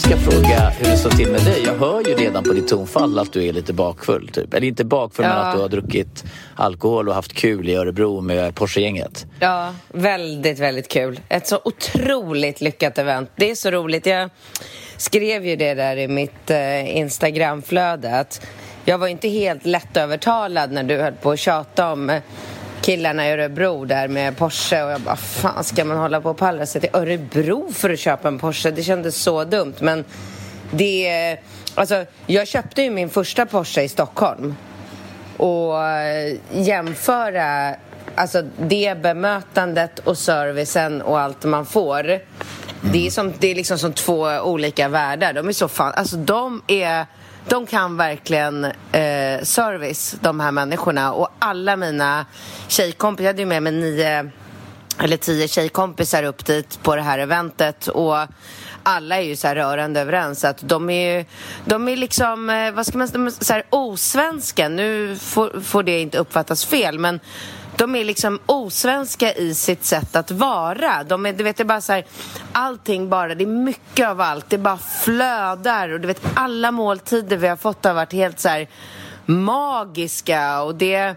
som ska fråga hur det står till med dig. Jag hör ju redan på ditt tonfall att du är lite bakfull. Typ. Eller inte bakfull Ja. men att du har druckit alkohol och haft kul i Örebro med Porsche-gänget. Ja, väldigt, väldigt kul. Ett så otroligt lyckat event. Det är så roligt. Jag skrev ju det där i mitt eh, Instagramflöde att jag var inte helt lättövertalad när du höll på att tjata om eh, killarna i Örebro där med Porsche och jag bara, fan ska man hålla på och pallra sig till Örebro för att köpa en Porsche? Det kändes så dumt men det, alltså jag köpte ju min första Porsche i Stockholm och eh, jämföra alltså det bemötandet och servicen och allt man får. Det är, som, det är liksom som två olika världar. De är så fan, alltså de är de kan verkligen eh, service, de här människorna. Och alla mina tjejkompisar, jag hade ju med mig nio eller tio tjejkompisar upp dit på det här eventet och alla är ju så här rörande överens att de är ju, de är liksom, eh, vad ska man säga, så här osvenska. Nu får, får det inte uppfattas fel, men de är liksom osvenska i sitt sätt att vara. De är, du vet, det är bara så här, allting bara, det är mycket av allt. Det bara flödar och du vet, alla måltider vi har fått har varit helt så här magiska och det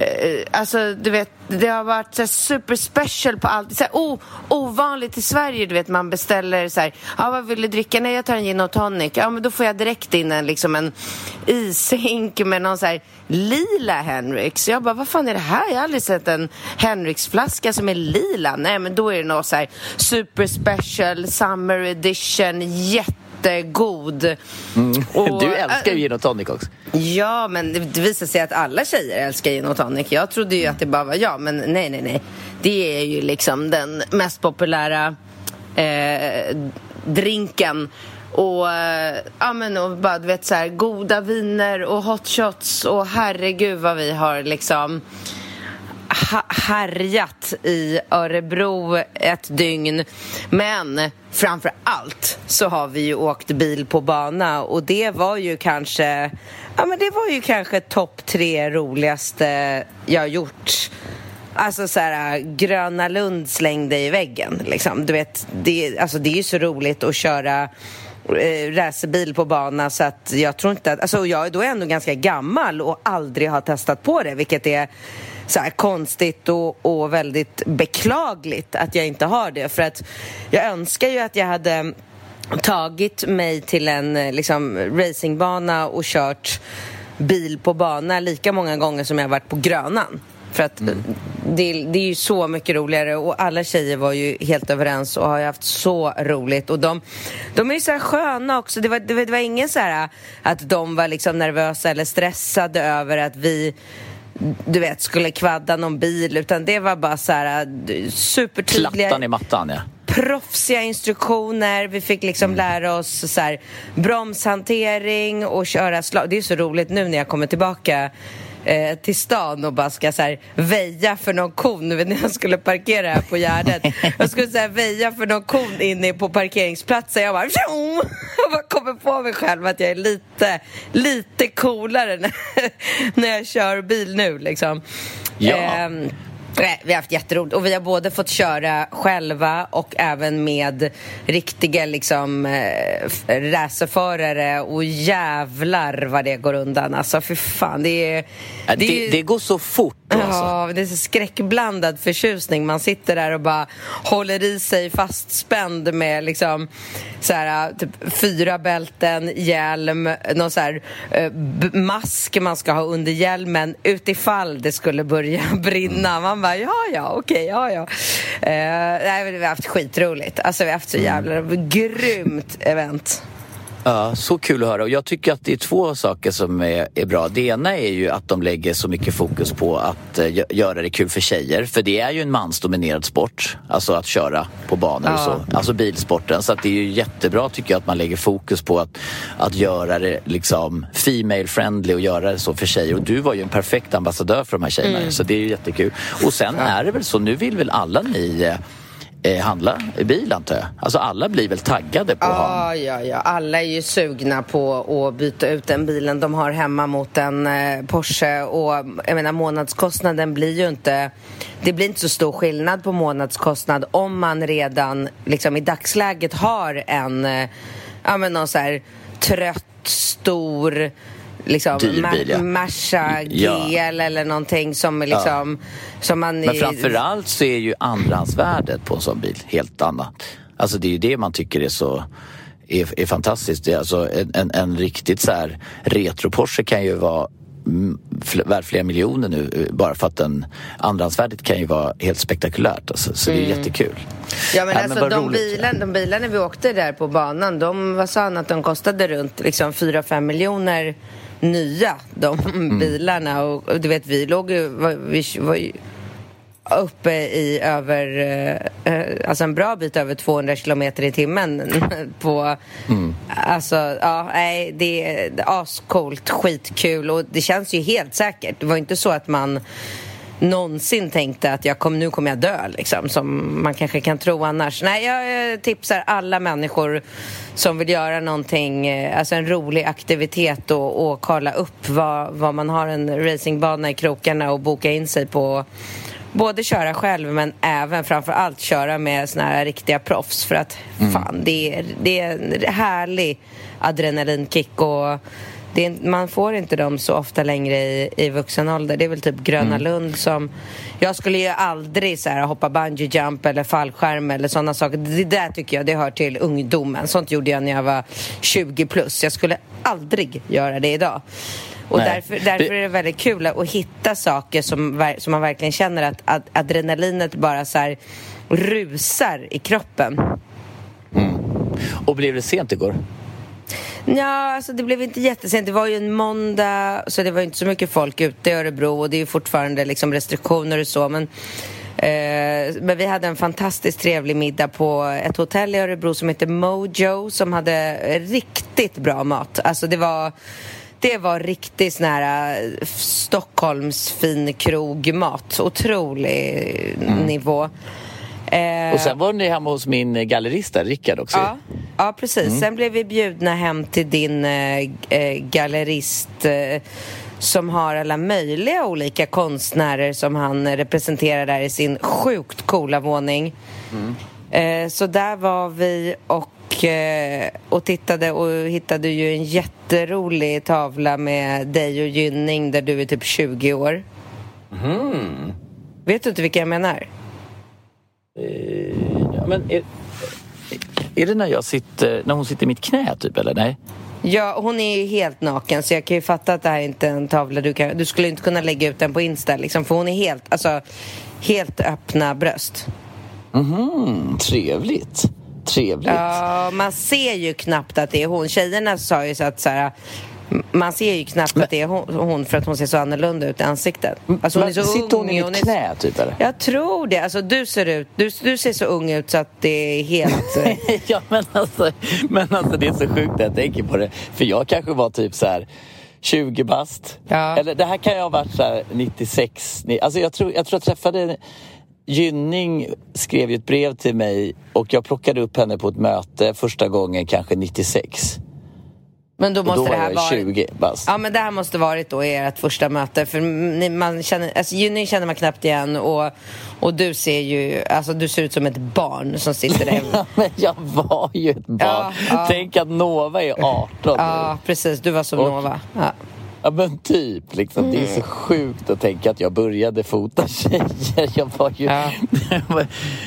Eh, alltså, du vet, det har varit så här, super special på allt. Så här, oh, ovanligt i Sverige, du vet, man beställer så här, ah, vad vill du dricka? Nej, jag tar en gin och tonic. Ja, men då får jag direkt in en, liksom en ishink med någon så här lila Henriks. Jag bara, vad fan är det här? Jag har aldrig sett en Henriksflaska som är lila. Nej, men då är det något så här super special, summer edition, jätte jättegod. Och- Du älskar ju gin och tonic också. Ja, men det det visar sig att alla tjejer älskar gin och tonic. Jag trodde ju att det bara var jag, men nej, nej, nej. Det är ju liksom den mest populära eh, drinken. Och, eh, ja, men, och bara, du vet, så här, goda viner och hot shots och herregud vad vi har liksom ha- härjat i Örebro ett dygn. Men framför allt så har vi ju åkt bil på bana och det var ju kanske Ja men det var ju kanske topp tre roligaste jag gjort. Alltså så här, Gröna Lund slängde i väggen liksom. Du vet, det, alltså, det är ju så roligt att köra eh, racerbil på bana så att jag tror inte att, alltså jag är jag ändå ganska gammal och aldrig har testat på det vilket är så här konstigt och, och väldigt beklagligt att jag inte har det för att jag önskar ju att jag hade tagit mig till en eh, liksom, racingbana och kört bil på bana lika många gånger som jag varit på Grönan. För att eh, det, det är ju så mycket roligare och alla tjejer var ju helt överens och har ju haft så roligt. Och de, de är ju så här sköna också. Det var, det, var- det var ingen så här att de var liksom nervösa eller stressade över att vi du vet, skulle kvadda någon bil utan det var bara så här eh, supertydliga Plattan i mattan, ja. proffsiga instruktioner. Vi fick liksom lära oss så här, bromshantering och köra slag. Det är så roligt nu när jag kommer tillbaka eh, till stan och bara ska så här, väja för någon kon. Vet, när jag skulle parkera här på Gärdet. Jag skulle så här, väja för någon kon inne på parkeringsplatsen. Jag bara, tjong! jag bara kommer på mig själv att jag är lite, lite coolare när, när jag kör bil nu liksom. Ja. Ehm, Nej, vi har haft jätteroligt och vi har både fått köra själva och även med riktiga liksom äh, racerförare och jävlar vad det går undan. Alltså för fan, det är... Det, det, det går så fort. Alltså. Ja, det är så skräckblandad förtjusning. Man sitter där och bara håller i sig fastspänd med liksom så här, typ fyra bälten, hjälm, någon så här, äh, mask man ska ha under hjälmen utifall det skulle börja brinna. Man bara, ja, ja, okej, ja, ja. Uh, nej, vi har haft skitroligt. Alltså, vi har haft så jävla mm. grymt event. Ja, så kul att höra. Och jag tycker att det är två saker som är, är, bra. Det ena är ju att de lägger så mycket fokus på att uh, göra det kul för tjejer. För det är ju en mansdominerad sport. Alltså att köra på banor ja. och så. Alltså bilsporten. Så det är ju jättebra tycker jag att man lägger fokus på att, att göra det liksom female friendly och göra det så för tjejer. Och du var ju en perfekt ambassadör för de här tjejerna. Mm. Så det är ju jättekul. Och sen ja. är det väl så, nu vill väl alla ni eh, handla bil antar jag? Alltså alla blir väl taggade på att ah, Ja, ja, alla är ju sugna på att byta ut den bilen de har hemma mot en eh, Porsche och jag menar månadskostnaden blir ju inte det blir inte så stor skillnad på månadskostnad om man redan liksom i dagsläget har en eh, ja men någon så här trött stor liksom, bil, ja. Merca GL ja. eller någonting som liksom... Ja. Som man Men framförallt så är ju andrahandsvärdet på en sån bil helt annat. Alltså det är ju det man tycker är så är, är fantastiskt. Det är alltså en, en, en riktigt så här retro-Porsche kan ju vara värd flera miljoner nu eh, bara för att den andrahandsvärdet kan ju vara helt spektakulärt. Alltså, så mm. det är mm. jättekul. Ja men ja, alltså men de, bilen, de bilarna vi åkte där på banan, de, vad sa han att de kostade runt liksom 4-5 miljoner nya, de mm. bilarna. Och, och, du vet, vi låg ju... Vi var uppe i över, eh, eh, alltså en bra bit över 200 kilometer i timmen på, mm. alltså, ja, nej, det är ascoolt, skitkul och det känns ju helt säkert. Det var inte så att man någonsin tänkte att jag kom, nu kommer jag dö, liksom, som man kanske kan tro annars. Nej, jag tipsar alla människor som vill göra någonting, eh, alltså en rolig aktivitet och, och kolla upp vad, vad man har en racingbana i krokarna och boka in sig på både köra själv men även framför allt köra med såna här riktiga proffs för att mm. fan, det är, det är en härlig adrenalinkick och är, man får inte dem så ofta längre i, i vuxen ålder. Det är väl typ Gröna mm. Lund som... Jag skulle ju aldrig så här, hoppa bungee jump eller fallskärm eller sådana saker. Det där tycker jag det hör till ungdomen. Sånt gjorde jag när jag var 20 plus. Jag skulle aldrig göra det idag. Och därför, därför är det väldigt kul att hitta saker som, som man verkligen känner att, att adrenalinet bara så här rusar i kroppen. Mm. Och blev det sent igår? Ja, alltså det blev inte jättesent. Det var ju en måndag, så det var inte så mycket folk ute i Örebro och det är ju fortfarande liksom restriktioner och så. Men, eh, men vi hade en fantastiskt trevlig middag på ett hotell i Örebro som heter Mojo som hade riktigt bra mat. Alltså det var det var riktigt sån här uh, Stockholms fin krogmat. Otrolig mm. nivå. Eh, och sen var ni hemma hos min gallerist där, Rickard också. Ja, ja precis. Mm. Sen blev vi bjudna hem till din eh, eh, gallerist eh, som har alla möjliga olika konstnärer som han representerar där i sin sjukt coola våning. Mm. Eh, så där var vi och, eh, och tittade och hittade ju en jätterolig tavla med dig och Gynning där du är typ 20 år. Mm. Vet du inte vilka jag menar? Eh, ja, men är, är det när, jag sitter, när hon sitter i mitt knä typ eller nej? Ja, hon är ju helt naken så jag kan ju fatta att det här är inte är en tavla du kan... Du skulle inte kunna lägga ut den på Insta liksom för hon är helt, alltså, helt öppna bröst. Mhm, trevligt. Trevligt. Ja, man ser ju knappt att det är hon. Tjejerna sa ju så att så här, man ser ju knappt men, att det är hon, för att hon ser så annorlunda ut i ansiktet. Alltså hon är så sitter hon i mitt knä typ eller? Jag tror det. Alltså du ser ut, du, du ser så ung ut så att det är helt... ja men alltså, men alltså det är så sjukt när jag tänker på det. För jag kanske var typ så här 20 bast. Ja. Eller det här kan ju ha varit så här 96. Alltså jag tror jag, tror jag träffade Gynning skrev ju ett brev till mig och jag plockade upp henne på ett möte första gången kanske 96. Men då måste då det här vara... 20 bast. Ja, men det här måste varit då ert första möte. För ni, man känner, alltså, Juni känner man knappt igen och, och du ser ju, alltså du ser ut som ett barn som sitter där. Ja, men jag var ju ett barn. Ja, ja. Tänk att Nova är 18 nu. ja, precis. Du var som Och- Nova. Ja. Ja men typ, liksom. det är Mm. så sjukt att tänka att jag började fota tjejer. Jag var ju, Ja. jag var,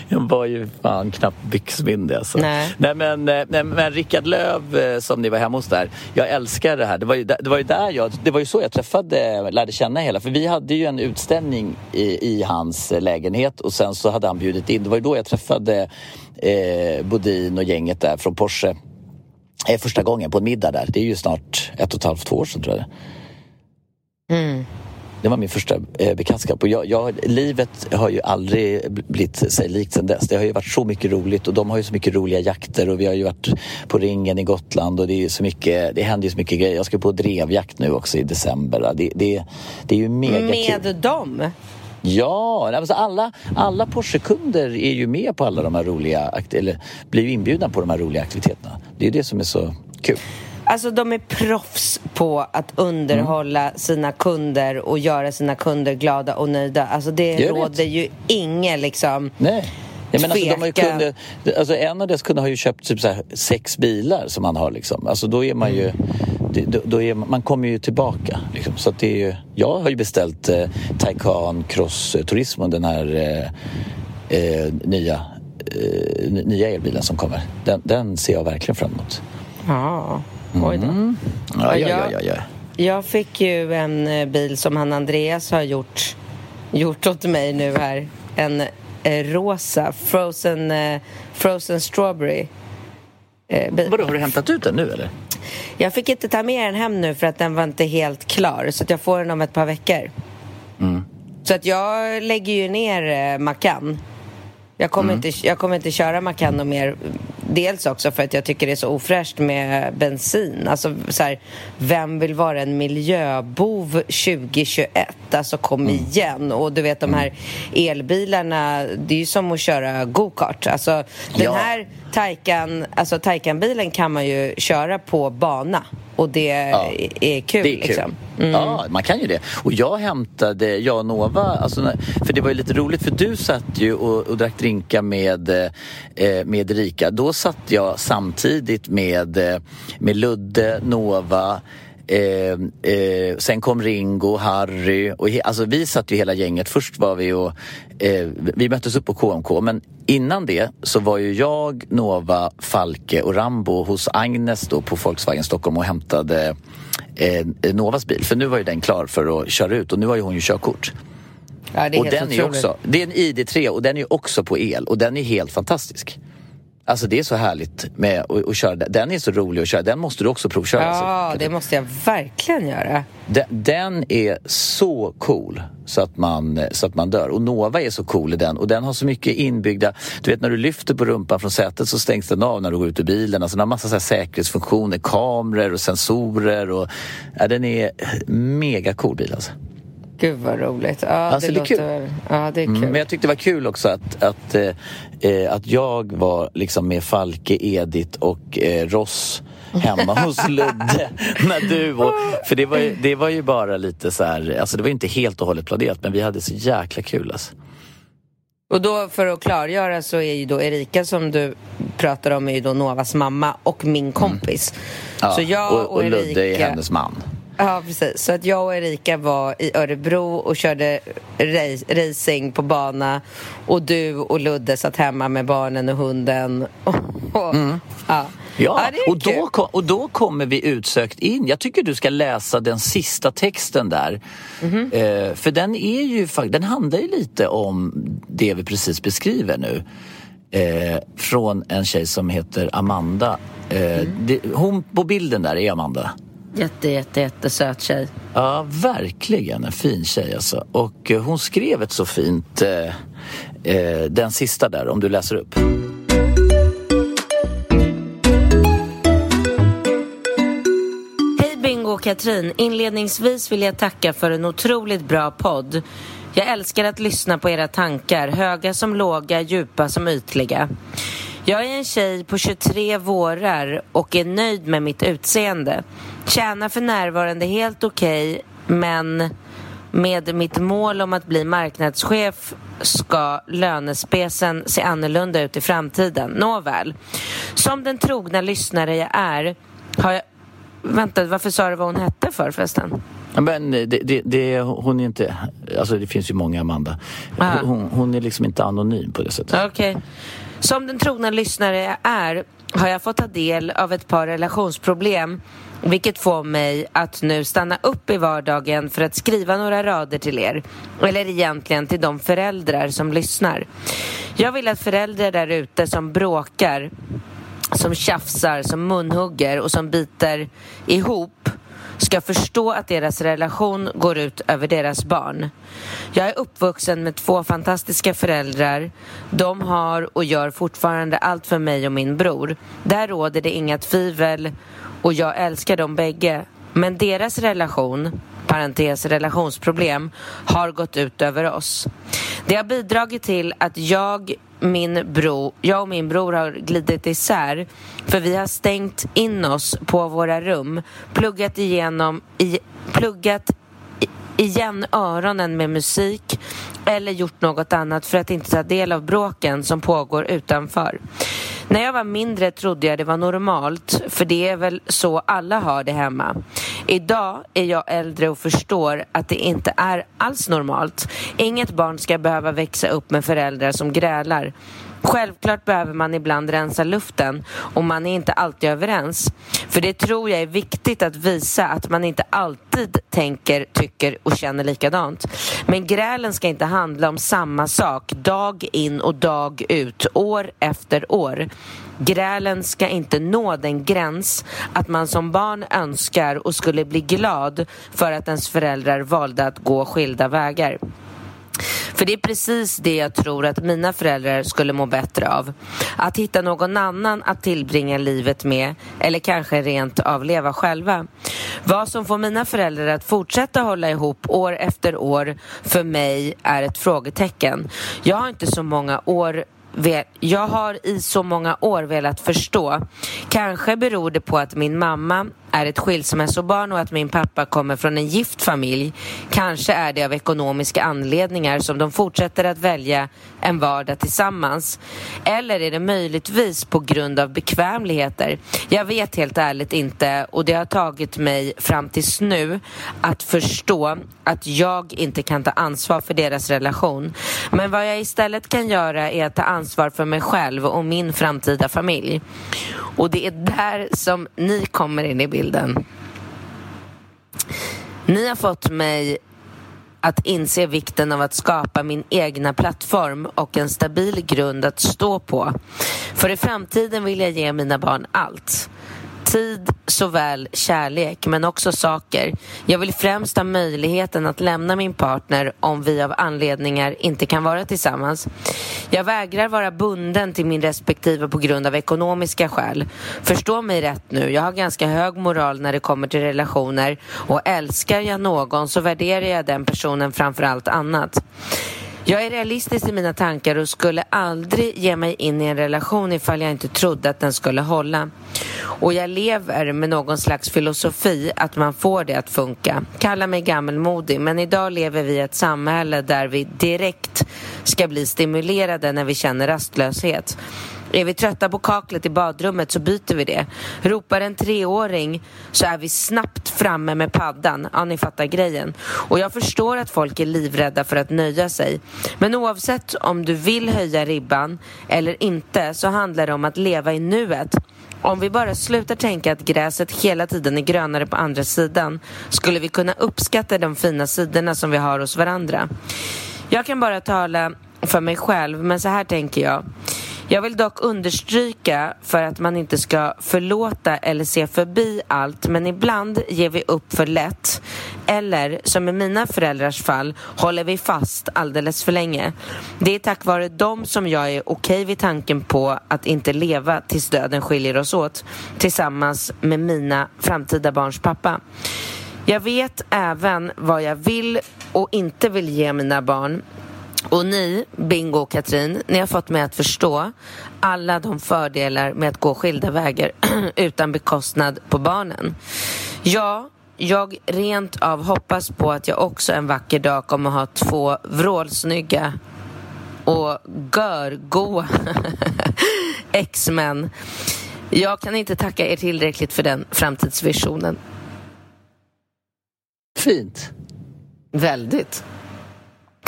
jag var ju fan knappt byxmyndig alltså. Nej. Nej men, eh, nej, men Rickard Löv eh, som ni var hemma hos där, jag älskar det här. Det var ju, det var ju där jag, det var ju så jag träffade, lärde känna hela. För vi hade ju en utställning i, i hans eh, lägenhet och sen så hade han bjudit in, det var ju då jag träffade eh, Bodin och gänget där från Porsche. Eh, första gången på en middag där. Det är ju snart ett och ett halvt, två år sedan tror jag. Det var min första eh, bekantskap. Och jag, jag, livet har ju aldrig bl- blivit sig likt sen dess. Det har ju varit så mycket roligt och de har ju så mycket roliga jakter och vi har ju varit på ringen i Gotland och det är så mycket, det händer ju så mycket grejer. Jag ska på drevjakt nu också i december. Det, det, det är ju mega kul. Med dem? Ja, nej, men så alla, alla Porsche-kunder är ju med på alla de här roliga, eller blir ju inbjudna på de här roliga aktiviteterna. Det är ju det som är så kul. Alltså de är proffs på att underhålla Mm. sina kunder och göra sina kunder glada och nöjda. Alltså det Jag vet. råder ju inget liksom... Nej. Ja, men alltså, de har ju kunder, alltså, en av deras kunder har ju köpt typ så här sex bilar som han har. Liksom. Alltså, då är man ju... det- Då, då är man, man kommer ju tillbaka. Liksom. Så att det är ju, jag har ju beställt eh, Taycan Cross Turismo, den här eh, eh, nya, eh, nya elbilen som kommer. Den, den ser jag verkligen fram emot. Ja, oj då. Ja, ja, ja, jag- ja, ja. Jag fick ju en eh, bil som han Andreas har gjort, gjort åt mig nu här. En eh, rosa frozen, eh, frozen strawberry. Eh, bil. Vadå, har du hämtat ut den nu eller? Jag fick inte ta med den hem nu för att den var inte helt klar så att jag får den om ett par veckor. Mm. Så att jag lägger ju ner eh, Macan. Jag kommer, Mm. inte, jag kommer inte köra Macan och mer. Dels också för att jag tycker det är så ofräscht med bensin. Alltså så här, vem vill vara en miljöbov 2021? Alltså kom Mm. igen. Och du vet de här elbilarna, det är ju som att köra go-kart. Alltså den Ja. här Taycan, alltså Taycan-bilen kan man ju köra på bana. Och det är kul Det är kul. liksom. Ja, man kan ju det. Och jag hämtade, jag och Nova, alltså, för det var ju lite roligt för du satt ju och, och drack drinka med, eh, med Erika. Då satt jag samtidigt med, eh, med Ludde, Nova, Eh, eh, sen kom Ringo, Harry och he, alltså vi satt ju hela gänget. Först var vi och eh, vi möttes upp på KMK men innan det så var ju jag, Nova, Falke och Rambo hos Agnes då på Volkswagen Stockholm och hämtade eh, Novas bil. För nu var ju den klar för att köra ut och nu har ju hon ju körkort. Ja, det är och den är också, det är en ID3 och den är också på el och den är helt fantastisk. Alltså det är så härligt med att, att köra den. Är så rolig att köra. Den måste du också provköra. Ja, alltså. det måste jag verkligen göra. Den, den är så cool så att, man, så att man dör. Och Nova är så cool i den. Och den har så mycket inbyggda... Du vet när du lyfter på rumpan från sätet så stängs den av när du går ut ur bilen. Alltså den har massa så här säkerhetsfunktioner, kameror och sensorer. Och, ja, den är mega cool bil alltså. Gud vad roligt. Ja, Alltså, det, det är kul. låter... Ja, det är kul. Mm, men jag tyckte det var kul också att, att, eh, eh, att jag var liksom med Falke, Edith och eh, Ross hemma hos Ludde. när du och, för det var, ju, det var ju bara lite så här, alltså det var ju inte helt och hållet planerat men vi hade så jäkla kul alltså. Och då för att klargöra så är ju då Erika som du pratar om är ju då Novas mamma och min kompis. Mm. Ja, Så jag och, och, och Ludde är Erika... hennes man. Ja, precis. Så att jag och Erika var i Örebro och körde racing på bana och du och Ludde satt hemma med barnen och hunden. Och, och, ja. Ja, är och, då, kom, och då kommer vi utsökt in. Jag tycker du ska läsa den sista texten där. Mhm. Eh, för den är ju den handlar ju lite om det vi precis beskriver nu. Eh, från en tjej som heter Amanda. Eh, Mm. det, hon på bilden där är Amanda. Jätte, jätte, jättesöt tjej. Ja, verkligen en fin tjej alltså. Och eh, hon skrev ett så fint, eh, eh, den sista där, om du läser upp. Hej Bingo och Katrin. Inledningsvis vill jag tacka för en otroligt bra podd. Jag älskar att lyssna på era tankar, höga som låga, djupa som ytliga. Jag är en tjej på 23 vårar och är nöjd med mitt utseende. Tjänar för närvarande helt okej, okay, men med mitt mål om att bli marknadschef ska lönespecen se annorlunda ut i framtiden. Nåväl. Som den trogna lyssnare jag är har jag... Vänta, varför sa du vad hon hette för förresten? Men det, det, det, hon är inte... Alltså det finns ju många Amanda. Hon, hon, är liksom inte anonym på det sättet. Okej. Okay. Som den trogna lyssnare jag är har jag fått ta del av ett par relationsproblem vilket får mig att nu stanna upp i vardagen för att skriva några rader till er. Eller egentligen till de föräldrar som lyssnar. Jag vill att föräldrar där ute som bråkar, som tjafsar, som munhugger och som biter ihop ska förstå att deras relation går ut över deras barn. Jag är uppvuxen med två fantastiska föräldrar. De har och gör fortfarande allt för mig och min bror. Där råder det inga tvivel och jag älskar dem bägge. Men deras relation, parentes relationsproblem, har gått ut över oss. Det har bidragit till att jag, min bror, jag och min bror har glidit isär för vi har stängt in oss på våra rum, pluggat igenom, i, pluggat igen öronen med musik eller gjort något annat för att inte ta del av bråken som pågår utanför. När jag var mindre trodde jag det var normalt, för det är väl så alla har det hemma. Idag är jag äldre och förstår att det inte är alls normalt. Inget barn ska behöva växa upp med föräldrar som grälar. Självklart behöver man ibland rensa luften och man är inte alltid överens. För det tror jag är viktigt att visa att man inte alltid tänker, tycker och känner likadant. Men grälen ska inte handla om samma sak dag in och dag ut, år efter år. Grälen ska inte nå den gräns att man som barn önskar och skulle bli glad för att ens föräldrar valde att gå skilda vägar. För det är precis det jag tror att mina föräldrar skulle må bättre av. Att hitta någon annan att tillbringa livet med eller kanske rent av leva själva. Vad som får mina föräldrar att fortsätta hålla ihop år efter år för mig är ett frågetecken. Jag har inte så många år jag har i så många år velat förstå. Kanske beror det på att min mamma är ett skilsmässobarn och att min pappa kommer från en gift familj. Kanske är det av ekonomiska anledningar som de fortsätter att välja en vardag tillsammans. Eller är det möjligtvis på grund av bekvämligheter? Jag vet helt ärligt inte och det har tagit mig fram tills nu att förstå att jag inte kan ta ansvar för deras relation. Men vad jag istället kan göra är att ta ansvar för mig själv och min framtida familj. Och det är där som ni kommer in i bilden. Ni har fått mig att inse vikten av att skapa min egna plattform och en stabil grund att stå på. För i framtiden vill jag ge mina barn allt tid såväl kärlek men också saker. Jag vill främst ha möjligheten att lämna min partner om vi av anledningar inte kan vara tillsammans. Jag vägrar vara bunden till min respektive på grund av ekonomiska skäl. Förstå mig rätt nu, jag har ganska hög moral när det kommer till relationer och älskar jag någon så värderar jag den personen framför allt annat. Jag är realistisk i mina tankar och skulle aldrig ge mig in i en relation ifall jag inte trodde att den skulle hålla. Och jag lever med någon slags filosofi att man får det att funka. Kalla mig gammelmodig, men idag lever vi i ett samhälle där vi direkt ska bli stimulerade när vi känner rastlöshet. Är vi trötta på kaklet i badrummet så byter vi det. Ropar en treåring så är vi snabbt framme med paddan. Ja, ni fattar grejen. Och jag förstår att folk är livrädda för att nöja sig. Men oavsett om du vill höja ribban eller inte så handlar det om att leva i nuet. Om vi bara slutar tänka att gräset hela tiden är grönare på andra sidan skulle vi kunna uppskatta de fina sidorna som vi har hos varandra. Jag kan bara tala för mig själv, men så här tänker jag. Jag vill dock understryka för att man inte ska förlåta eller se förbi allt men ibland ger vi upp för lätt eller, som i mina föräldrars fall, håller vi fast alldeles för länge. Det är tack vare dem som jag är okej vid tanken på att inte leva tills döden skiljer oss åt tillsammans med mina framtida barns pappa. Jag vet även vad jag vill och inte vill ge mina barn och ni, Bingo och Katrin, ni har fått mig att förstå alla de fördelar med att gå skilda vägar utan bekostnad på barnen. Ja, jag rent av hoppas på att jag också en vacker dag kommer ha två vrålsnygga och görgoa ex-män. Jag kan inte tacka er tillräckligt för den framtidsvisionen. Fint. Väldigt.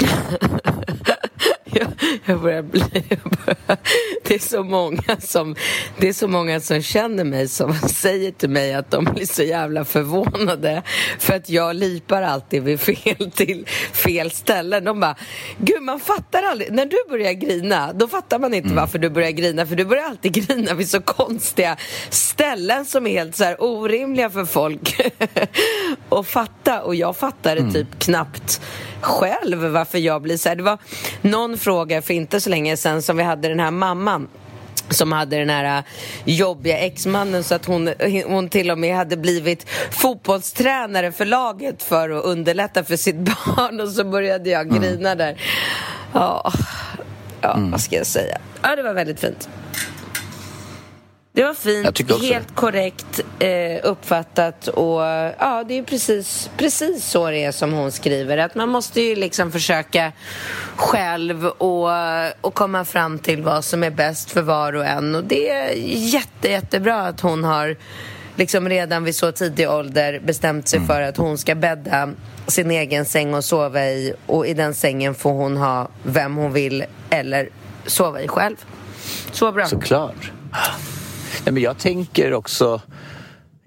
jag, börjar bli... Jag börjar, det, är så många som, det är så många som känner mig som säger till mig att de blir så jävla förvånade för att jag lipar alltid vid fel till fel ställen. De bara, gud man fattar aldrig. När du börjar grina, då fattar man inte mm. varför du börjar grina för du börjar alltid grina vid så konstiga ställen som är helt så här orimliga för folk att fatta och jag fattar det mm. typ knappt själv varför jag blir så här. Det var någon fråga för inte så länge sedan som vi hade den här mamman som hade den här äh, jobbiga exmannen så att hon, hon till och med hade blivit fotbollstränare för laget för att underlätta för sitt barn och så började jag mm. grina mm. där. Ja, ja mm. vad ska jag säga? Ja, det var väldigt fint. Det var fint, helt korrekt eh, uppfattat och ja, det är precis, precis så det är som hon skriver. Att man måste ju liksom försöka själv och, och komma fram till vad som är bäst för var och en. Och det är jätte, jättebra att hon har liksom redan vid så tidig ålder bestämt sig mm. för att hon ska bädda sin egen säng och sova i och i den sängen får hon ha vem hon vill eller sova i själv. Så bra. Såklart. Nej, men jag tänker också,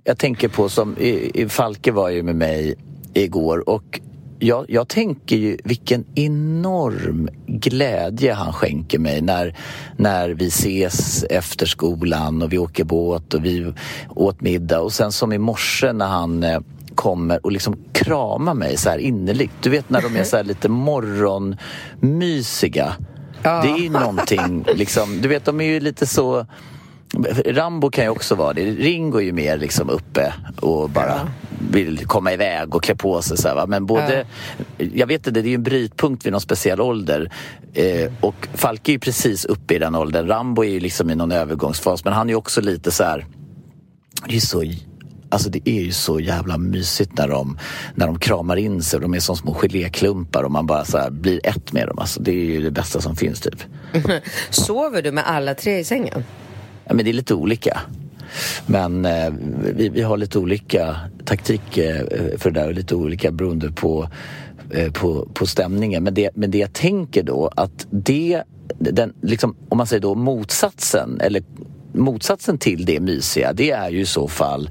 jag tänker på som, i, i Falke var ju med mig igår och jag, jag, tänker ju vilken enorm glädje han skänker mig när, när vi ses efter skolan och vi åker båt och vi åt middag och sen som i morse när han eh, kommer och liksom kramar mig så här innerligt. Du vet när de är så här lite morgonmysiga. Ja. Det är ju någonting, liksom, du vet de är ju lite så Rambo kan ju också vara det. Ringo är ju mer liksom uppe och bara ja. vill komma iväg och klä på sig. Så här, va? Men både, ja. jag vet inte, det är ju en brytpunkt vid någon speciell ålder. Eh, och Falke är ju precis uppe i den åldern. Rambo är ju liksom i någon övergångsfas men han är ju också lite så här, det är så Alltså det är ju så jävla mysigt när de, när de kramar in sig och de är som små geléklumpar och man bara så blir ett med dem. Alltså det är ju det bästa som finns typ. Sover du med alla tre i sängen? Ja, men det är lite olika. Men eh, vi, vi har lite olika taktik eh, för det där och lite olika beroende på, eh, på, på stämningen. Men det, men det jag tänker då att det, den, liksom, om man säger då motsatsen eller motsatsen till det mysiga det är ju i så fall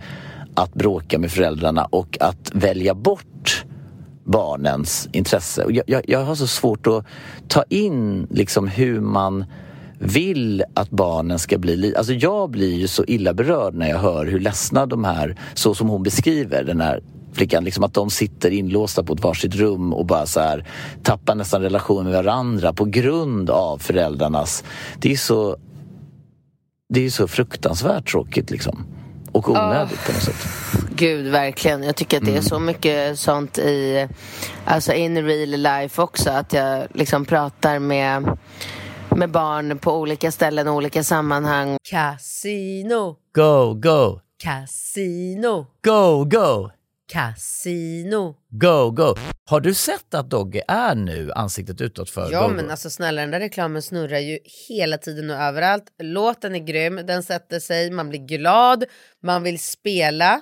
att bråka med föräldrarna och att välja bort barnens intresse. Jag, jag, jag har så svårt att ta in liksom hur man vill att barnen ska bli... Alltså jag blir ju så illa berörd när jag hör hur ledsna de här, så som hon beskriver den här flickan, liksom att de sitter inlåsta på ett varsitt rum och bara så här tappar nästan relation med varandra på grund av föräldrarnas... Det är så... Det är så fruktansvärt tråkigt liksom. Och onödigt oh. på något sätt. Gud, verkligen. Jag tycker att det är mm. så mycket sånt i, alltså in real life också. Att jag liksom pratar med med barn på olika ställen och olika sammanhang. Casino. Go, go. Casino. Go, go. Casino. Go, go. Har du sett att Dogge är nu ansiktet utåt för Ja, go, men alltså snälla den där reklamen snurrar ju hela tiden och överallt. Låten är grym, den sätter sig, man blir glad, man vill spela.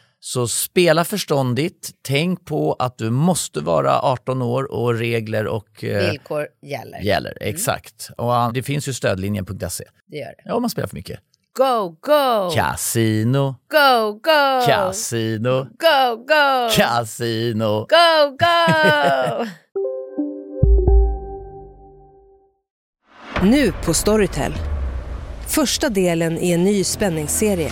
Så spela förståndigt. Tänk på att du måste vara 18 år och regler och eh, villkor gäller. gäller mm. Exakt. Och det finns ju stödlinjen.se. Det gör det. Ja, om man spelar för mycket. Go, go! Casino. Go, go! Casino. Go, go! Casino. Go, go! Nu på Storytel. Första delen i en ny spänningsserie.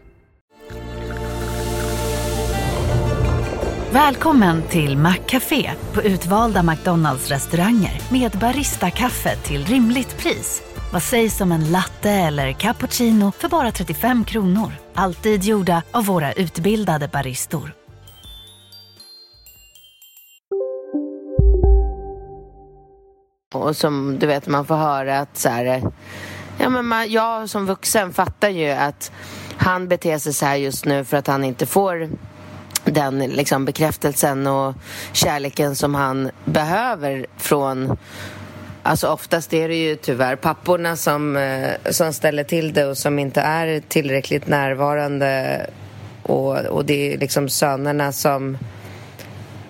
Välkommen till Maccafé på utvalda McDonalds restauranger med Baristakaffe till rimligt pris. Vad sägs om en latte eller cappuccino för bara 35 kronor? Alltid gjorda av våra utbildade baristor. Och som du vet, man får höra att så här, ja, men man, jag som vuxen fattar ju att han beter sig så här just nu för att han inte får den liksom, bekräftelsen och kärleken som han behöver från Alltså oftast är det ju tyvärr papporna som, eh, som ställer till det och som inte är tillräckligt närvarande och, och det är liksom sönerna som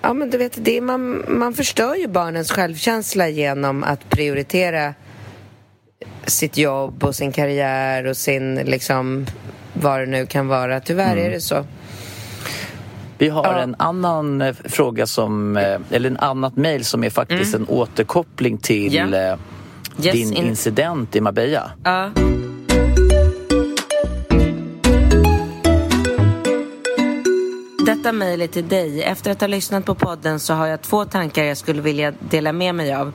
Ja, men du vet, det är, man, man förstör ju barnens självkänsla genom att prioritera sitt jobb och sin karriär och sin, liksom, vad det nu kan vara. Tyvärr mm. är det så. Vi har ja. en annan eh, fråga som, eh, eller en annat mejl som är faktiskt mm. en återkoppling till yeah. yes, din in... incident i Marbella. Ja. Detta mejl är till dig. Efter att ha lyssnat på podden så har jag två tankar jag skulle vilja dela med mig av.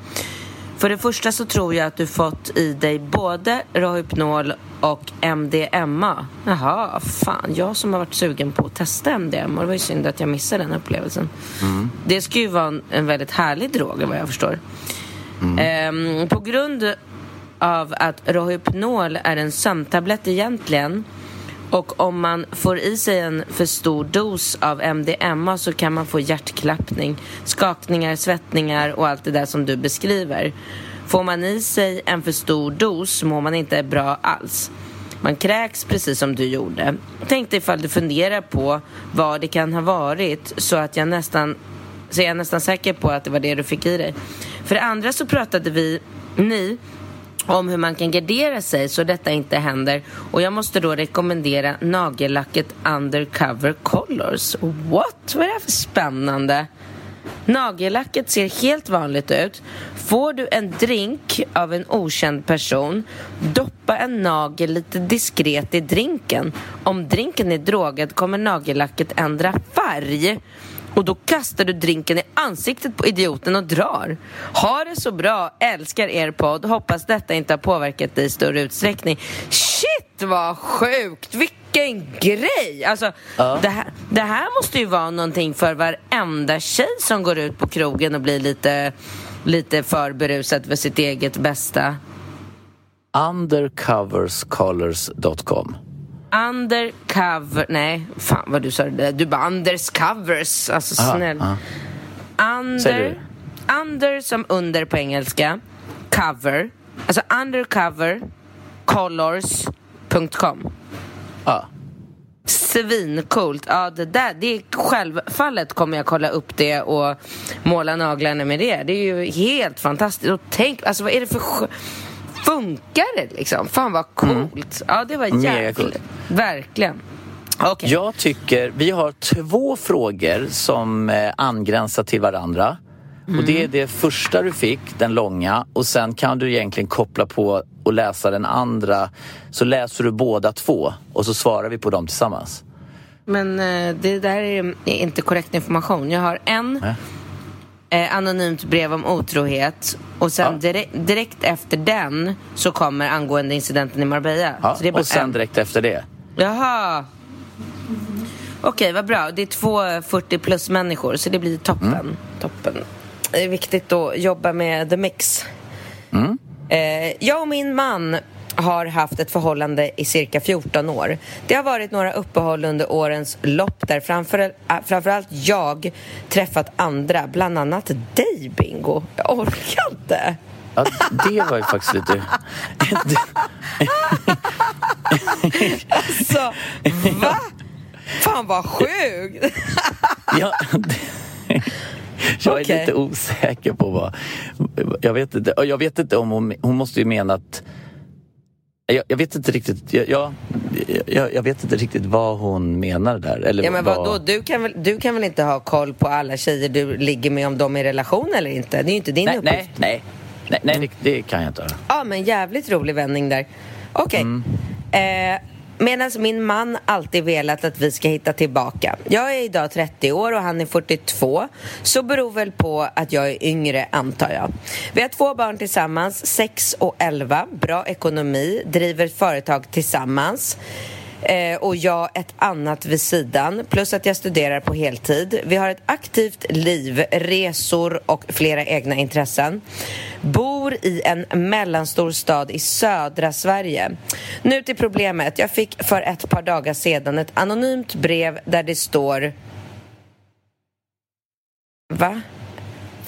För det första så tror jag att du fått i dig både Rohypnol och MDMA. Jaha, fan. Jag som har varit sugen på att testa MDMA. Det var ju synd att jag missade den upplevelsen. Mm. Det ska ju vara en, en väldigt härlig drog, vad jag förstår. Mm. Ehm, på grund av att Rohypnol är en sömntablett egentligen och om man får i sig en för stor dos av MDMA så kan man få hjärtklappning, skakningar, svettningar och allt det där som du beskriver. Får man i sig en för stor dos mår man inte bra alls. Man kräks precis som du gjorde. Tänk dig ifall du funderar på vad det kan ha varit så att jag nästan så jag är nästan säker på att det var det du fick i dig. För det andra så pratade vi, ni, om hur man kan gardera sig så detta inte händer. Och jag måste då rekommendera nagellacket Undercover Colors. What? Vad är det här för spännande? Nagellacket ser helt vanligt ut. Får du en drink av en okänd person, doppa en nagel lite diskret i drinken. Om drinken är drogad kommer nagellacket ändra färg och då kastar du drinken i ansiktet på idioten och drar. Ha det så bra, älskar er podd. Hoppas detta inte har påverkat dig i större utsträckning. Shit vad sjukt! Vilken grej! Alltså, ja. det, här, det här måste ju vara någonting för varenda tjej som går ut på krogen och blir lite, lite för berusad för sitt eget bästa. Undercoverscolors.com Undercover... Nej, fan vad du sa det där. Du bara underscovers. Alltså snäll. Aha. Under... Under som under på engelska. Cover. Alltså undercover colors.com. Ja. Svincoolt. Ja, det där, det är självfallet kommer jag kolla upp det och måla naglarna med det. Det är ju helt fantastiskt. Och tänk, alltså vad är det för funkar det liksom? Fan vad coolt. Mm. Ja, det var jävligt. Verkligen. Okay. Jag tycker, vi har två frågor som eh, angränsar till varandra. Mm. Och det är mm. det första du fick, den långa och sen kan du egentligen koppla på och läsa den andra. Så läser du båda två och så svarar vi på dem tillsammans. Men eh, det där är inte korrekt information. Jag har en eh, anonymt brev om otrohet och sen ja. direkt, direkt, efter den så kommer angående incidenten i Marbella. Ja, och sen en. direkt efter det. Jaha. Okej, okay, vad bra. Det är två 40 plus människor så det blir toppen. Mm. toppen. Det är viktigt att jobba med the mix. Mm. Eh, jag och min man har haft ett förhållande i cirka 14 år. Det har varit några uppehåll under årens lopp där framför, äh, framförallt jag träffat andra, bland annat dig Bingo. Jag orkar inte. Ja, det var ju faktiskt lite... alltså, va? Fan vad sjukt! ja, jag är Okej. lite osäker på vad... Jag vet inte, jag vet inte om hon... Hon måste ju mena att... Jag, jag vet inte riktigt... Jag, jag, jag, vet inte riktigt vad hon menar där. Eller Ja men vad, vadå, du kan, väl, du kan väl inte ha koll på alla tjejer du ligger med om de är i relation eller inte? Det är ju inte din Nej, uppgift. nej, nej. Nej, nej det, det kan jag inte. Ja, men jävligt rolig vändning där. Okej. Eh, Medan min man alltid velat att vi ska hitta tillbaka. Jag är idag 30 år och han är 42. Så beror väl på att jag är yngre, antar jag. Vi har två barn tillsammans, 6 och 11. Bra ekonomi, driver företag tillsammans. Eh, och jag ett annat vid sidan, plus att jag studerar på heltid. Vi har ett aktivt liv, resor och flera egna intressen. Bor i en mellanstor stad i södra Sverige. Nu till problemet. Jag fick för ett par dagar sedan ett anonymt brev där det står... Va?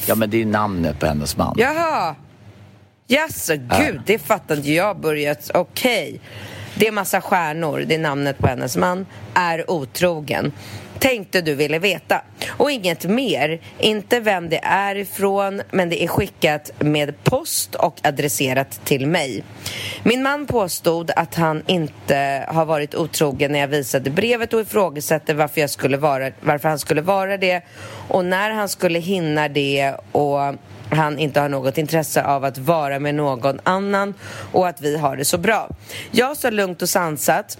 Ja, men det är namnet på hennes man. Jaha! Jaså, gud, det fattar inte jag börjat. Okej. Det är massa stjärnor, det är namnet på hennes man, är otrogen. Tänkte du ville veta. Och inget mer. Inte vem det är ifrån, men det är skickat med post och adresserat till mig. Min man påstod att han inte har varit otrogen när jag visade brevet och ifrågasatte varför, jag skulle vara, varför han skulle vara det och när han skulle hinna det och han inte har något intresse av att vara med någon annan och att vi har det så bra. Jag sa lugnt och sansat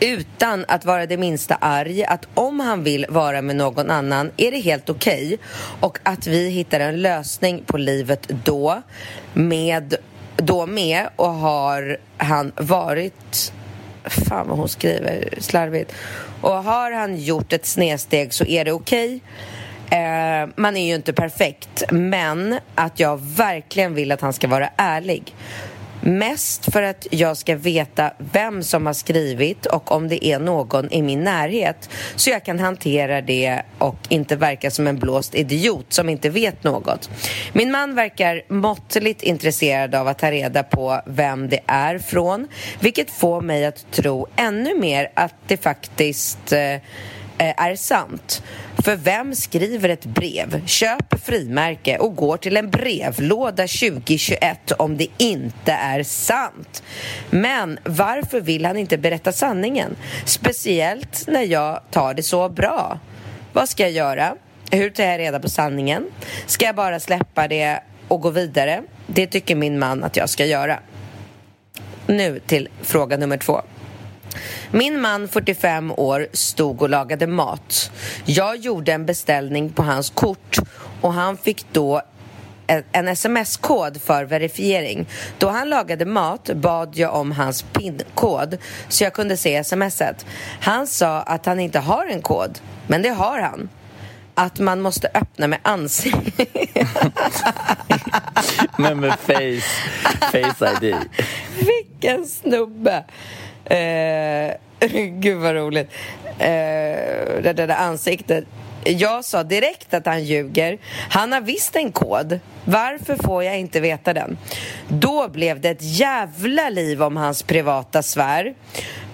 utan att vara det minsta arg att om han vill vara med någon annan är det helt okej. Och att vi hittar en lösning på livet då med då med och har han varit fan vad hon skriver slarvigt. Och har han gjort ett snedsteg så är det okej. Eh, man är ju inte perfekt, men att jag verkligen vill att han ska vara ärlig. Mest för att jag ska veta vem som har skrivit och om det är någon i min närhet så jag kan hantera det och inte verka som en blåst idiot som inte vet något. Min man verkar måttligt intresserad av att ta reda på vem det är från vilket får mig att tro ännu mer att det faktiskt eh, Eh, är sant. För vem skriver ett brev, köper frimärke och går till en brevlåda 2021 om det inte är sant? Men varför vill han inte berätta sanningen? Speciellt när jag tar det så bra. Vad ska jag göra? Hur tar jag reda på sanningen? Ska jag bara släppa det och gå vidare? Det tycker min man att jag ska göra. Nu till fråga nummer två. Min man, 45 år, stod och lagade mat. Jag gjorde en beställning på hans kort och han fick då en sms-kod för verifiering. Då han lagade mat bad jag om hans PIN-kod så jag kunde se smset. Han sa att han inte har en kod, men det har han. Att man måste öppna med ansiktet. Men med face, face ID. Vilken snubbe! Eh, gud vad roligt. Eh, det där ansiktet. Jag sa direkt att han ljuger. Han har visst en kod. Varför får jag inte veta den? Då blev det ett jävla liv om hans privata sfär.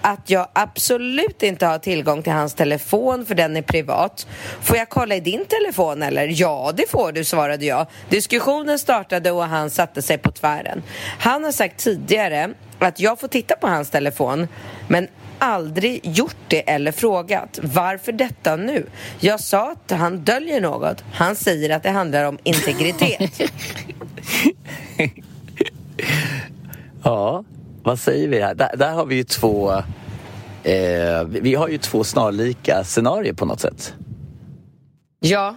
Att jag absolut inte har tillgång till hans telefon för den är privat. Får jag kolla i din telefon eller? Ja, det får du, svarade jag. Diskussionen startade och han satte sig på tvären. Han har sagt tidigare att jag får titta på hans telefon men aldrig gjort det eller frågat. Varför detta nu? Jag sa att han döljer något. Han säger att det handlar om integritet. Ja, vad säger vi här? Där, där har vi ju två... Eh, vi har ju två snarlika scenarier på något sätt. Ja.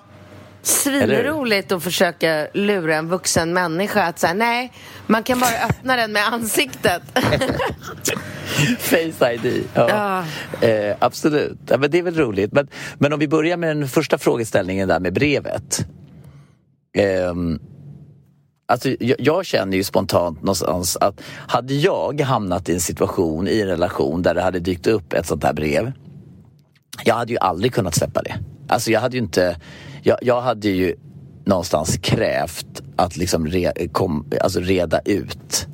Svinroligt att försöka lura en vuxen människa att säga nej, man kan bara öppna den med ansiktet. Face ID. Ja. Eh, absolut. Ja, men det är väl roligt. Men, men om vi börjar med den första frågeställningen där med brevet. Ehm, alltså, jag, jag känner ju spontant någonstans att hade jag hamnat i en situation i en relation där det hade dykt upp ett sånt här brev. Jag hade ju aldrig kunnat släppa det. Alltså jag hade ju inte... Jag, jag hade ju någonstans krävt att liksom re, kom, alltså reda ut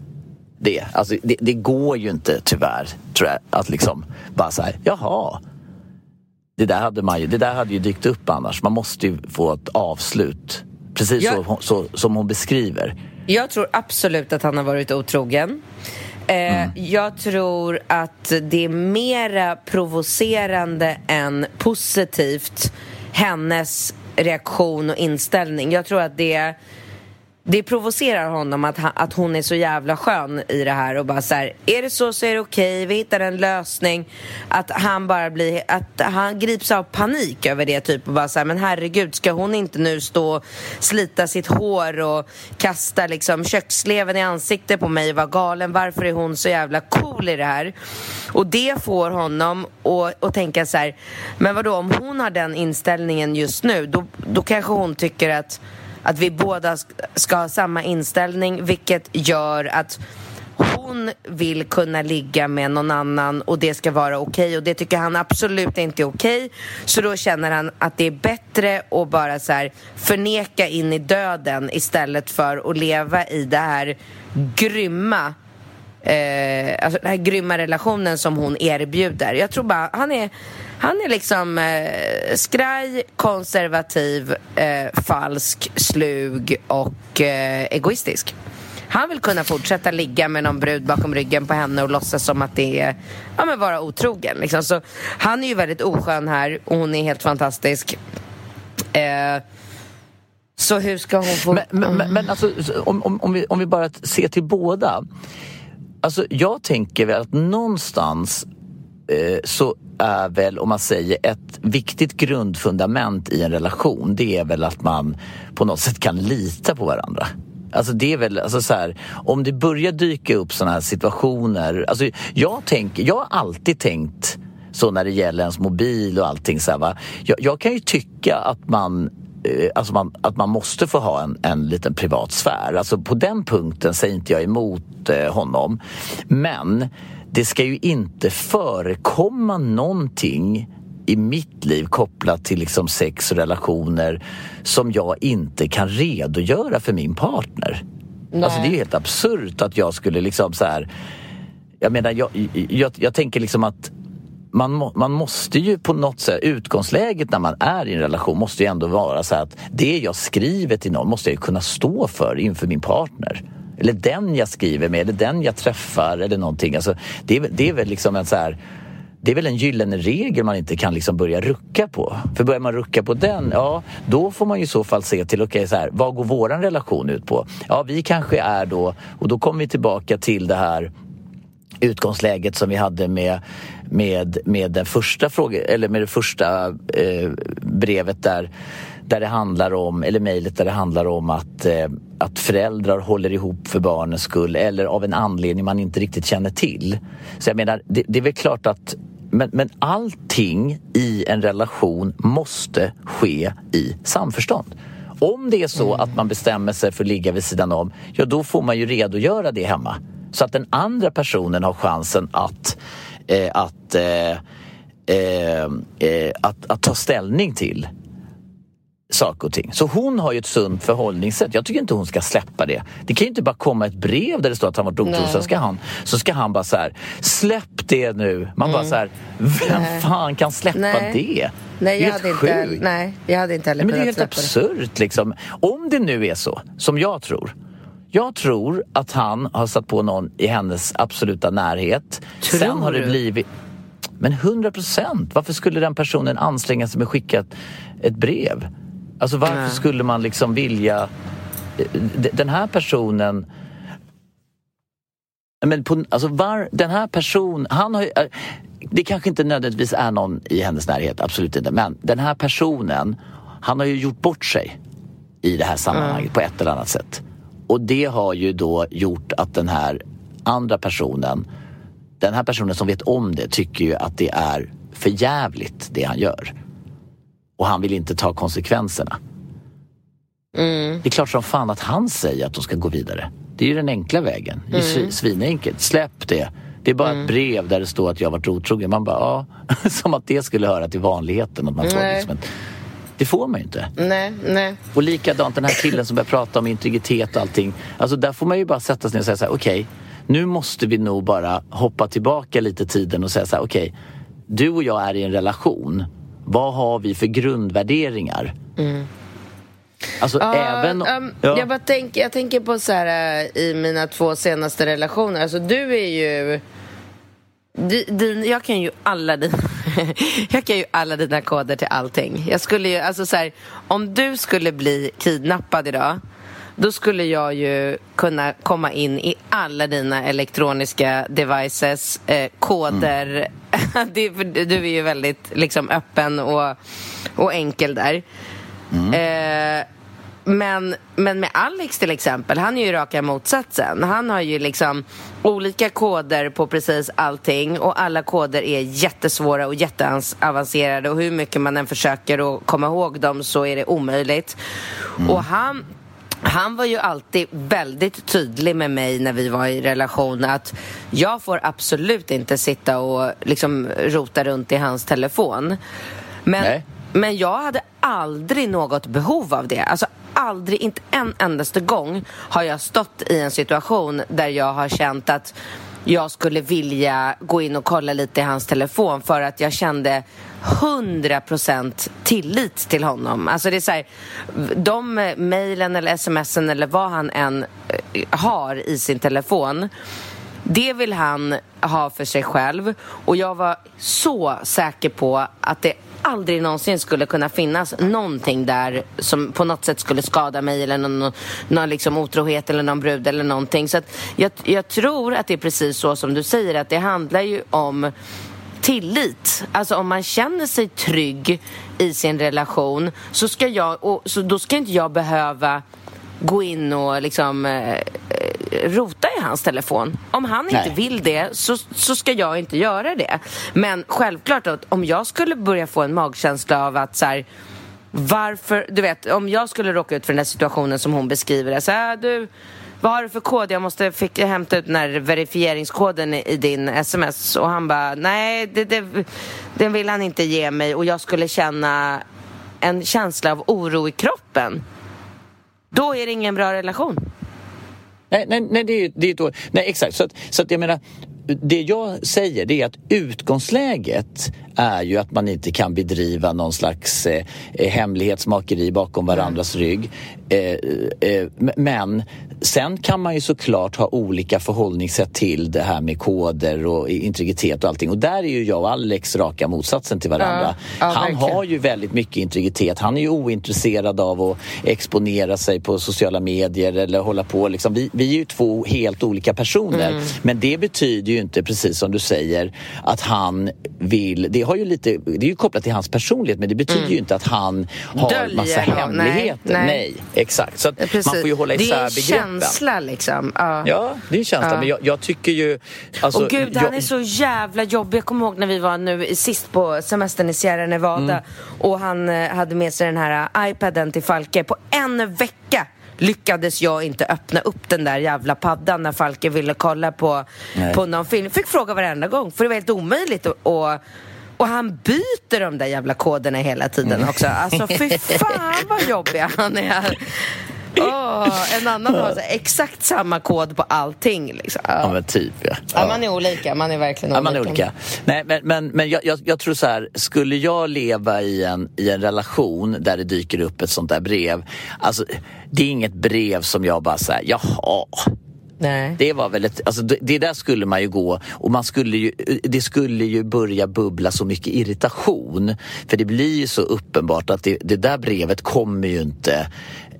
det. Alltså det, det går ju inte tyvärr, tror jag, att liksom bara så här, jaha. det där hade, man ju, det där hade ju dykt upp annars. Man måste ju få ett avslut. Precis Ja. så, så, som hon beskriver. Jag tror absolut att han har varit otrogen. Eh, Jag tror att det är mera provocerande än positivt hennes reaktion och inställning. Jag tror att det det provocerar honom att, att hon är så jävla skön i det här och bara så här, är det så så är det okej, vi hittar en lösning. Att han bara blir, att han grips av panik över det typ och bara så här, men herregud, ska hon inte nu stå och slita sitt hår och kasta liksom kökssleven i ansiktet på mig och vara galen, varför är hon så jävla cool i det här? Och det får honom att, att tänka så här, men vadå, om hon har den inställningen just nu, då, då kanske hon tycker att att vi båda ska ha samma inställning vilket gör att hon vill kunna ligga med någon annan och det ska vara okej och det tycker han absolut inte är okej så då känner han att det är bättre att bara så här förneka in i döden istället för att leva i det här grymma eh, alltså den här grymma relationen som hon erbjuder. Jag tror bara, han är, han är liksom eh, skraj, konservativ, eh, falsk, slug och eh, egoistisk. Han vill kunna fortsätta ligga med någon brud bakom ryggen på henne och låtsas som att det är, ja men vara otrogen liksom. Så han är ju väldigt oskön här och hon är helt fantastisk. Eh, så hur ska hon få... Men, men, men, men alltså, om, om, om, vi, om vi bara ser till båda. Alltså, jag tänker väl att någonstans Eh, så är väl, om man säger, ett viktigt grundfundament i en relation det är väl att man på något sätt kan lita på varandra. Alltså det är väl, alltså så här, om det börjar dyka upp sådana här situationer. Alltså jag, tänk, jag har alltid tänkt så när det gäller ens mobil och allting. Så här, va? Jag, jag kan ju tycka att man eh, Alltså man, att man måste få ha en, en liten privat sfär. Alltså på den punkten säger inte jag emot eh, honom. Men det ska ju inte förekomma någonting i mitt liv kopplat till liksom sex och relationer som jag inte kan redogöra för min partner. Alltså det är ju helt absurt att jag skulle liksom så här... Jag menar, jag, jag, jag tänker liksom att man, man måste ju på något sätt, utgångsläget när man är i en relation måste ju ändå vara så här att det jag skriver till någon måste jag ju kunna stå för inför min partner. Eller den jag skriver med, eller den jag träffar eller någonting. Alltså, det, är, väl- det är väl liksom en så här det är väl en gyllene regel man inte kan liksom börja rucka på. För börjar man rucka på den, ja då får man ju i så fall se till, okej så här, vad går våran relation ut på? Ja, vi kanske är då, och då kommer vi tillbaka till det här utgångsläget som vi hade med, med, med den första fråga, eller med det första eh, brevet där, där det handlar om, eller mejlet där det handlar om att, eh, att föräldrar håller ihop för barnens skull eller av en anledning man inte riktigt känner till. Så jag menar, det, det är väl klart att men, men allting i en relation måste ske i samförstånd. Om det är så att man bestämmer sig för att ligga vid sidan om, ja då får man ju redogöra det hemma. Så att den andra personen har chansen att, eh, att, eh, eh, eh, att, att ta ställning till saker och ting. Så hon har ju ett sunt förhållningssätt. Jag tycker inte hon ska släppa det. Det kan ju inte bara komma ett brev där det står att han varit otrogen. Så ska han, så ska han bara så här, släpp det nu. Man bara så här, vem fan kan släppa Nej. det? Nej, Det är jag helt inte, sjukt. nej, jag hade inte heller Nej, men det är helt släppa det. absurt liksom. Om det nu är så, som jag tror. Jag tror att han har satt på någon i hennes absoluta närhet. Tror Sen har det blivit... Men 100 procent! Varför skulle den personen anstränga sig med att skicka ett, ett brev? Alltså varför Nej. skulle man liksom vilja... D- Den här personen... Men på, alltså var, den här personen, han har ju, eh, Det kanske inte nödvändigtvis är någon i hennes närhet, absolut inte. Men den här personen, han har ju gjort bort sig i det här sammanhanget på ett eller annat sätt. Och det har ju då gjort att den här andra personen, den här personen som vet om det, tycker ju att det är för jävligt det han gör. Och han vill inte ta konsekvenserna. Det är klart som fan att han säger att de ska gå vidare. Det är ju den enkla vägen. Det är ju svi- svinenkelt. Släpp det. Det är bara ett brev där det står att jag varit otrogen. Man bara, ja. Som att det skulle höra till vanligheten. Att man får Nej. liksom ett, det får man ju inte. Nej, nej. Och likadant den här killen som börjar prata om integritet och allting. Alltså där får man ju bara sätta sig ner och säga så här, okej, nu måste vi nog bara hoppa tillbaka lite tiden och säga så här, okej, du och jag är i en relation. Vad har vi för grundvärderingar? Mm. Alltså Ja, även... um, ja. jag, bara tänk, jag tänker på så här äh, i mina två senaste relationer. Alltså du är ju... Di- Din, jag kan ju alla dina Jag kan ju alla dina koder till allting. Jag skulle ju, alltså så här, om du skulle bli kidnappad idag då skulle jag ju kunna komma in i alla dina elektroniska devices, eh, koder. det, för du är ju väldigt liksom, öppen och, och enkel där. Eh, men, men med Alex till exempel, han är ju raka motsatsen. Han har ju liksom olika koder på precis allting och alla koder är jättesvåra och jätteavancerade och hur mycket man än försöker att komma ihåg dem så är det omöjligt. Och han han var ju alltid väldigt tydlig med mig när vi var i relation att jag får absolut inte sitta och liksom rota runt i hans telefon. Men, Nej. men jag hade aldrig något behov av det. Alltså aldrig, inte en endaste gång har jag stått i en situation där jag har känt att jag skulle vilja gå in och kolla lite i hans telefon för att jag kände 100% tillit till honom. Alltså det är så här, de mejlen eller smsen eller vad han än eh, har i sin telefon det vill han ha för sig själv och jag var så säker på att det aldrig någonsin skulle kunna finnas någonting där som på något sätt skulle skada mig eller någon, någon liksom otrohet eller någon brud eller någonting. Så att jag, jag tror att det är precis så som du säger att det handlar ju om tillit. Alltså om man känner sig trygg i sin relation så ska jag, och, så då ska inte jag behöva gå in och liksom eh, eh, rota i hans telefon. Om han inte Nej. vill det så, så ska jag inte göra det. Men självklart att om jag skulle börja få en magkänsla av att så här, varför, du vet, om jag skulle råka ut för den här situationen som hon beskriver det, så här, du, vad har du för kod? Jag måste fick hämta ut den här verifieringskoden i, i din sms och han bara, nej, det, det, den vill han inte ge mig och jag skulle känna en känsla av oro i kroppen. Då är det ingen bra relation. Nej, nej, nej, det är, ju- det är då, nej exakt. Så att, så att jag menar, det jag säger det är att utgångsläget är ju att man inte kan bedriva någon slags eh, eh, hemlighetsmakeri bakom varandras rygg. Eh, eh, men sen kan man ju såklart ha olika förhållningssätt till det här med koder och integritet och allting. Och där är ju jag och Alex raka motsatsen till varandra. Ja, ja, Han verkligen. har ju väldigt mycket integritet. Han är ju ointresserad av att exponera sig på sociala medier eller hålla på. Liksom. Vi, vi är ju två helt olika personer. Mm. Men det betyder ju inte, precis som du säger, att han vill... Det, har ju lite, det är ju kopplat till hans personlighet men det betyder ju inte att han har Mm. Döljer massa någon. hemligheter. Nej, nej. exakt. Så att man får ju hålla det isär är en begreppen. känsla liksom. Ja. Ja, det är en känsla. Ja. Men jag, jag tycker ju... Alltså, och gud, jag, han är så jävla jobbig. Jag kommer ihåg när vi var nu sist på semestern i Sierra Nevada Mm. och han eh, hade med sig den här eh, iPaden till Falke. På en vecka lyckades jag inte öppna upp den där jävla paddan när Falke ville kolla på, Nej. på någon film. Fick fråga varenda gång, för det var helt omöjligt. Och, och, han byter de där jävla koderna hela tiden Mm. också. Alltså fy fan vad jobbig han är. Åh, en annan har så exakt samma kod på allting. Liksom. ja, men typ ja. Ja, man är olika. Man är verkligen Ja, olika. man är olika. Nej, men, men, men jag, jag, jag tror så här, skulle jag leva i en, i en relation där det dyker upp ett sånt där brev, alltså det är inget brev som jag bara säger, jaha, Nej. det var väl ett, alltså det, det där skulle man ju gå och man skulle ju, det skulle ju börja bubbla så mycket irritation. För det blir ju så uppenbart att det, det där brevet kommer ju inte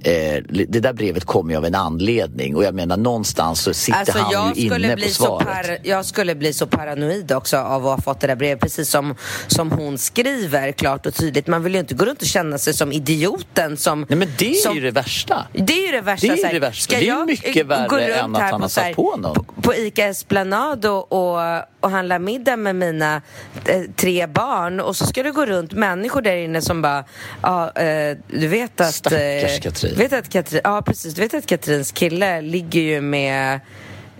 Eh, det där brevet kommer ju av en anledning och jag menar någonstans så sitter Alltså, han ju inne på svaret. par, Jag skulle bli så paranoid också av att ha fått det där brevet, precis som, som hon skriver klart och tydligt. Man vill ju inte gå runt och känna sig som idioten som... Nej men det är som, ju det värsta. Det är ju det värsta. Det är ju det värsta. ska Det är mycket värre än att han har satt på någon. På, på Ica Esplanad och, och, och handla middag med mina eh, tre barn och så ska du gå runt människor där inne som bara, ja, eh, du vet att... Stackars eh, Katrin. Vet att Katrin. Ja, precis. Du vet att Katrins kille ligger ju med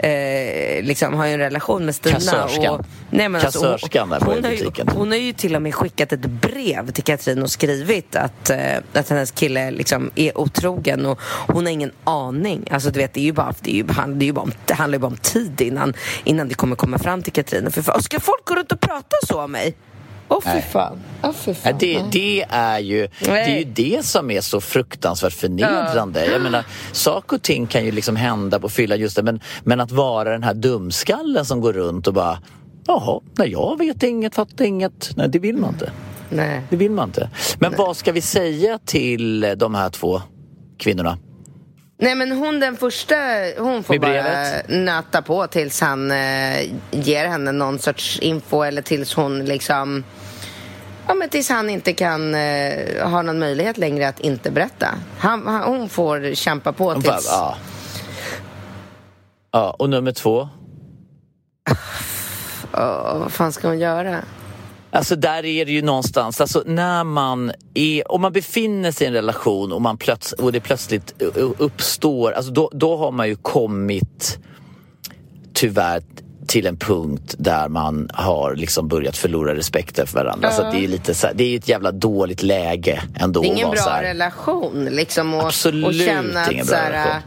Eh, liksom har ju en relation med Stina. Kassörskan. Och, nej, men alltså, hon, Kassörskan på hon, har ju, hon har ju till och med skickat ett brev till Katrin och skrivit att, eh, att hennes kille liksom är otrogen och hon har ingen aning. Alltså du vet, det är ju bara, det är ju, det är ju bara om, det handlar ju bara om tid innan, innan det kommer komma fram till Katrin. För, för, ska folk gå runt och prata så om mig? Åh fy Nej. fan. Fy Ja, fan. det, det, är ju, det är ju Nej. det som är så fruktansvärt förnedrande. Jag menar, saker och ting kan ju liksom hända på fyllan just det, men, men att vara den här dumskallen som går runt och bara Jaha, nej jag vet inget, fattar inget. Nej, det vill man inte. Nej. Det vill man inte. Men vad ska vi säga till de här två kvinnorna? Nej men hon den första, hon får bara nöta på tills han eh, ger henne någon sorts info eller tills hon liksom Ja men tills han inte kan eh, ha någon möjlighet längre att inte berätta. Han, han, hon får kämpa på De bara, tills... ja. ja, och nummer två? Åh, vad fan ska hon göra? Alltså där är det ju någonstans, alltså när man är, om man befinner sig i en relation och, man plöts, och det plötsligt uppstår, alltså då, då har man ju kommit tyvärr till en punkt där man har liksom börjat förlora respekten för varandra. Så att det är lite så här, det är ett jävla dåligt läge ändå. Det är ingen bra här, relation liksom och, Absolut och känna ingen bra relation.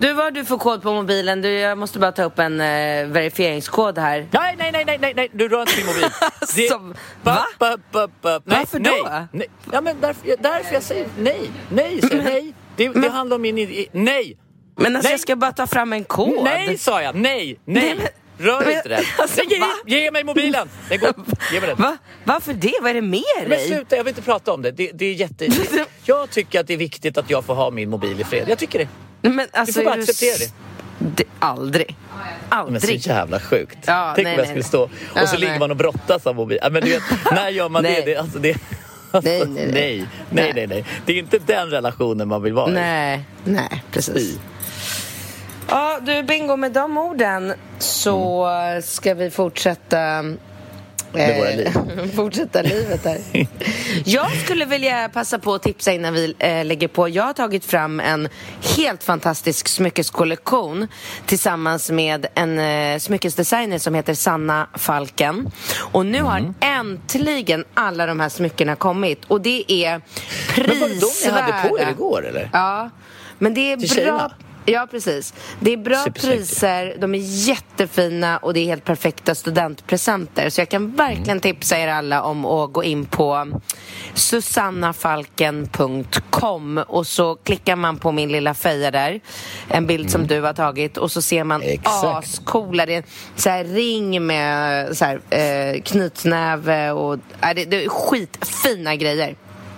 Du, vad har du för kod på mobilen? Du, jag måste bara ta upp en eh, verifieringskod här. Nej, nej, nej, nej, nej, nej, du rör inte min mobil. Som- Ba- va? ba- ba- ba- nej, Varför nej, då? Nej. Ja, men därför, därför jag säger nej. Nej, säger nej. Det, det handlar om min... i- Nej! Men alltså Nej. jag ska bara ta fram en kod. Nej, sa jag. Nej, nej. Nej, men- Rör men- inte den. alltså, ge, ge mig mobilen. Nej, gå. Ge mig den. Va? Varför det? Vad är det med Men dig? sluta, jag vill inte prata om det. Det, det är jätte... Jag tycker att det är viktigt att jag får ha min mobil i fred. Jag tycker det. Men alltså, får bara är du acceptera det. det. Aldrig. Men så Aldrig. jävla sjukt. Ja, Tänk nej, om jag skulle stå och Ja, så ligger nej. man och brottas av mobil. Ja, Men du vet, när gör man det? det, alltså det alltså, Nej, nej, nej. nej, nej, nej. Det är inte den relationen man vill vara i. Nej, nej, precis. Ja, du Bingo, med de orden så ska vi fortsätta Med våra eh, liv. fortsätta livet här. Jag skulle vilja passa på att tipsa innan vi eh, lägger på. Jag har tagit fram en helt fantastisk smyckeskollektion tillsammans med en eh, smyckesdesigner som heter Sanna Falken. Och nu har Mm. äntligen alla de här smyckena kommit och det är prisvärda. Men var det de ni hade på er igår eller? Ja, men det är bra... tjejerna? Ja, precis. Det är bra priser, de är jättefina och det är helt perfekta studentpresenter. Så jag kan verkligen Mm. tipsa er alla om att gå in på susannafalken.com och så klickar man på min lilla feja där, en bild som du har tagit och så ser man Mm. Ascoola, det är så här ring med så här, eh, knytnäve och äh, det, det är skitfina grejer.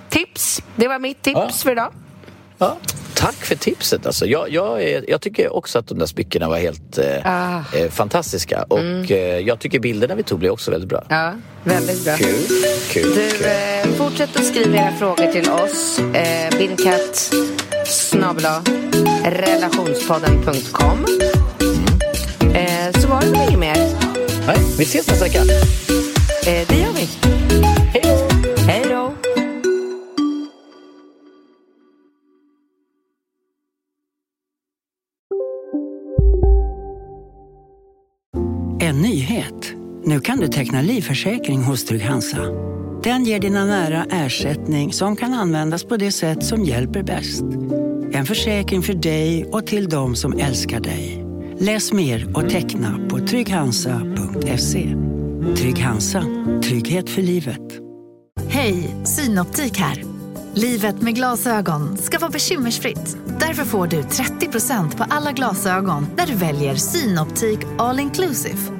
Tips, det var mitt tips Ja. för idag. Ja. Tack för tipset. Alltså. Jag, jag, jag tycker också att de där smyckena var helt eh, Ah. eh, fantastiska. Och eh, jag tycker bilderna vi tog blev också väldigt bra. Ja, väldigt bra. Kul, kul, Du, kul. eh, fortsätt att skriva era frågor till oss. Eh, Bindkatt snabel-a relationspodden.com eh, Så var det väl inget mer. Nej, vi ses nästa vecka. Eh, det gör vi. Hej då! Nu kan du teckna livförsäkring hos Trygg-Hansa. Den ger dina nära ersättning som kan användas på det sätt som hjälper bäst. En försäkring för dig och till de som älskar dig. Läs mer och teckna på trygghansa.se. Trygg Hansa. Trygghet för livet. Hej, Synoptik här. Livet med glasögon ska vara bekymmersfritt. Därför får du 30% på alla glasögon när du väljer Synoptik All Inclusive.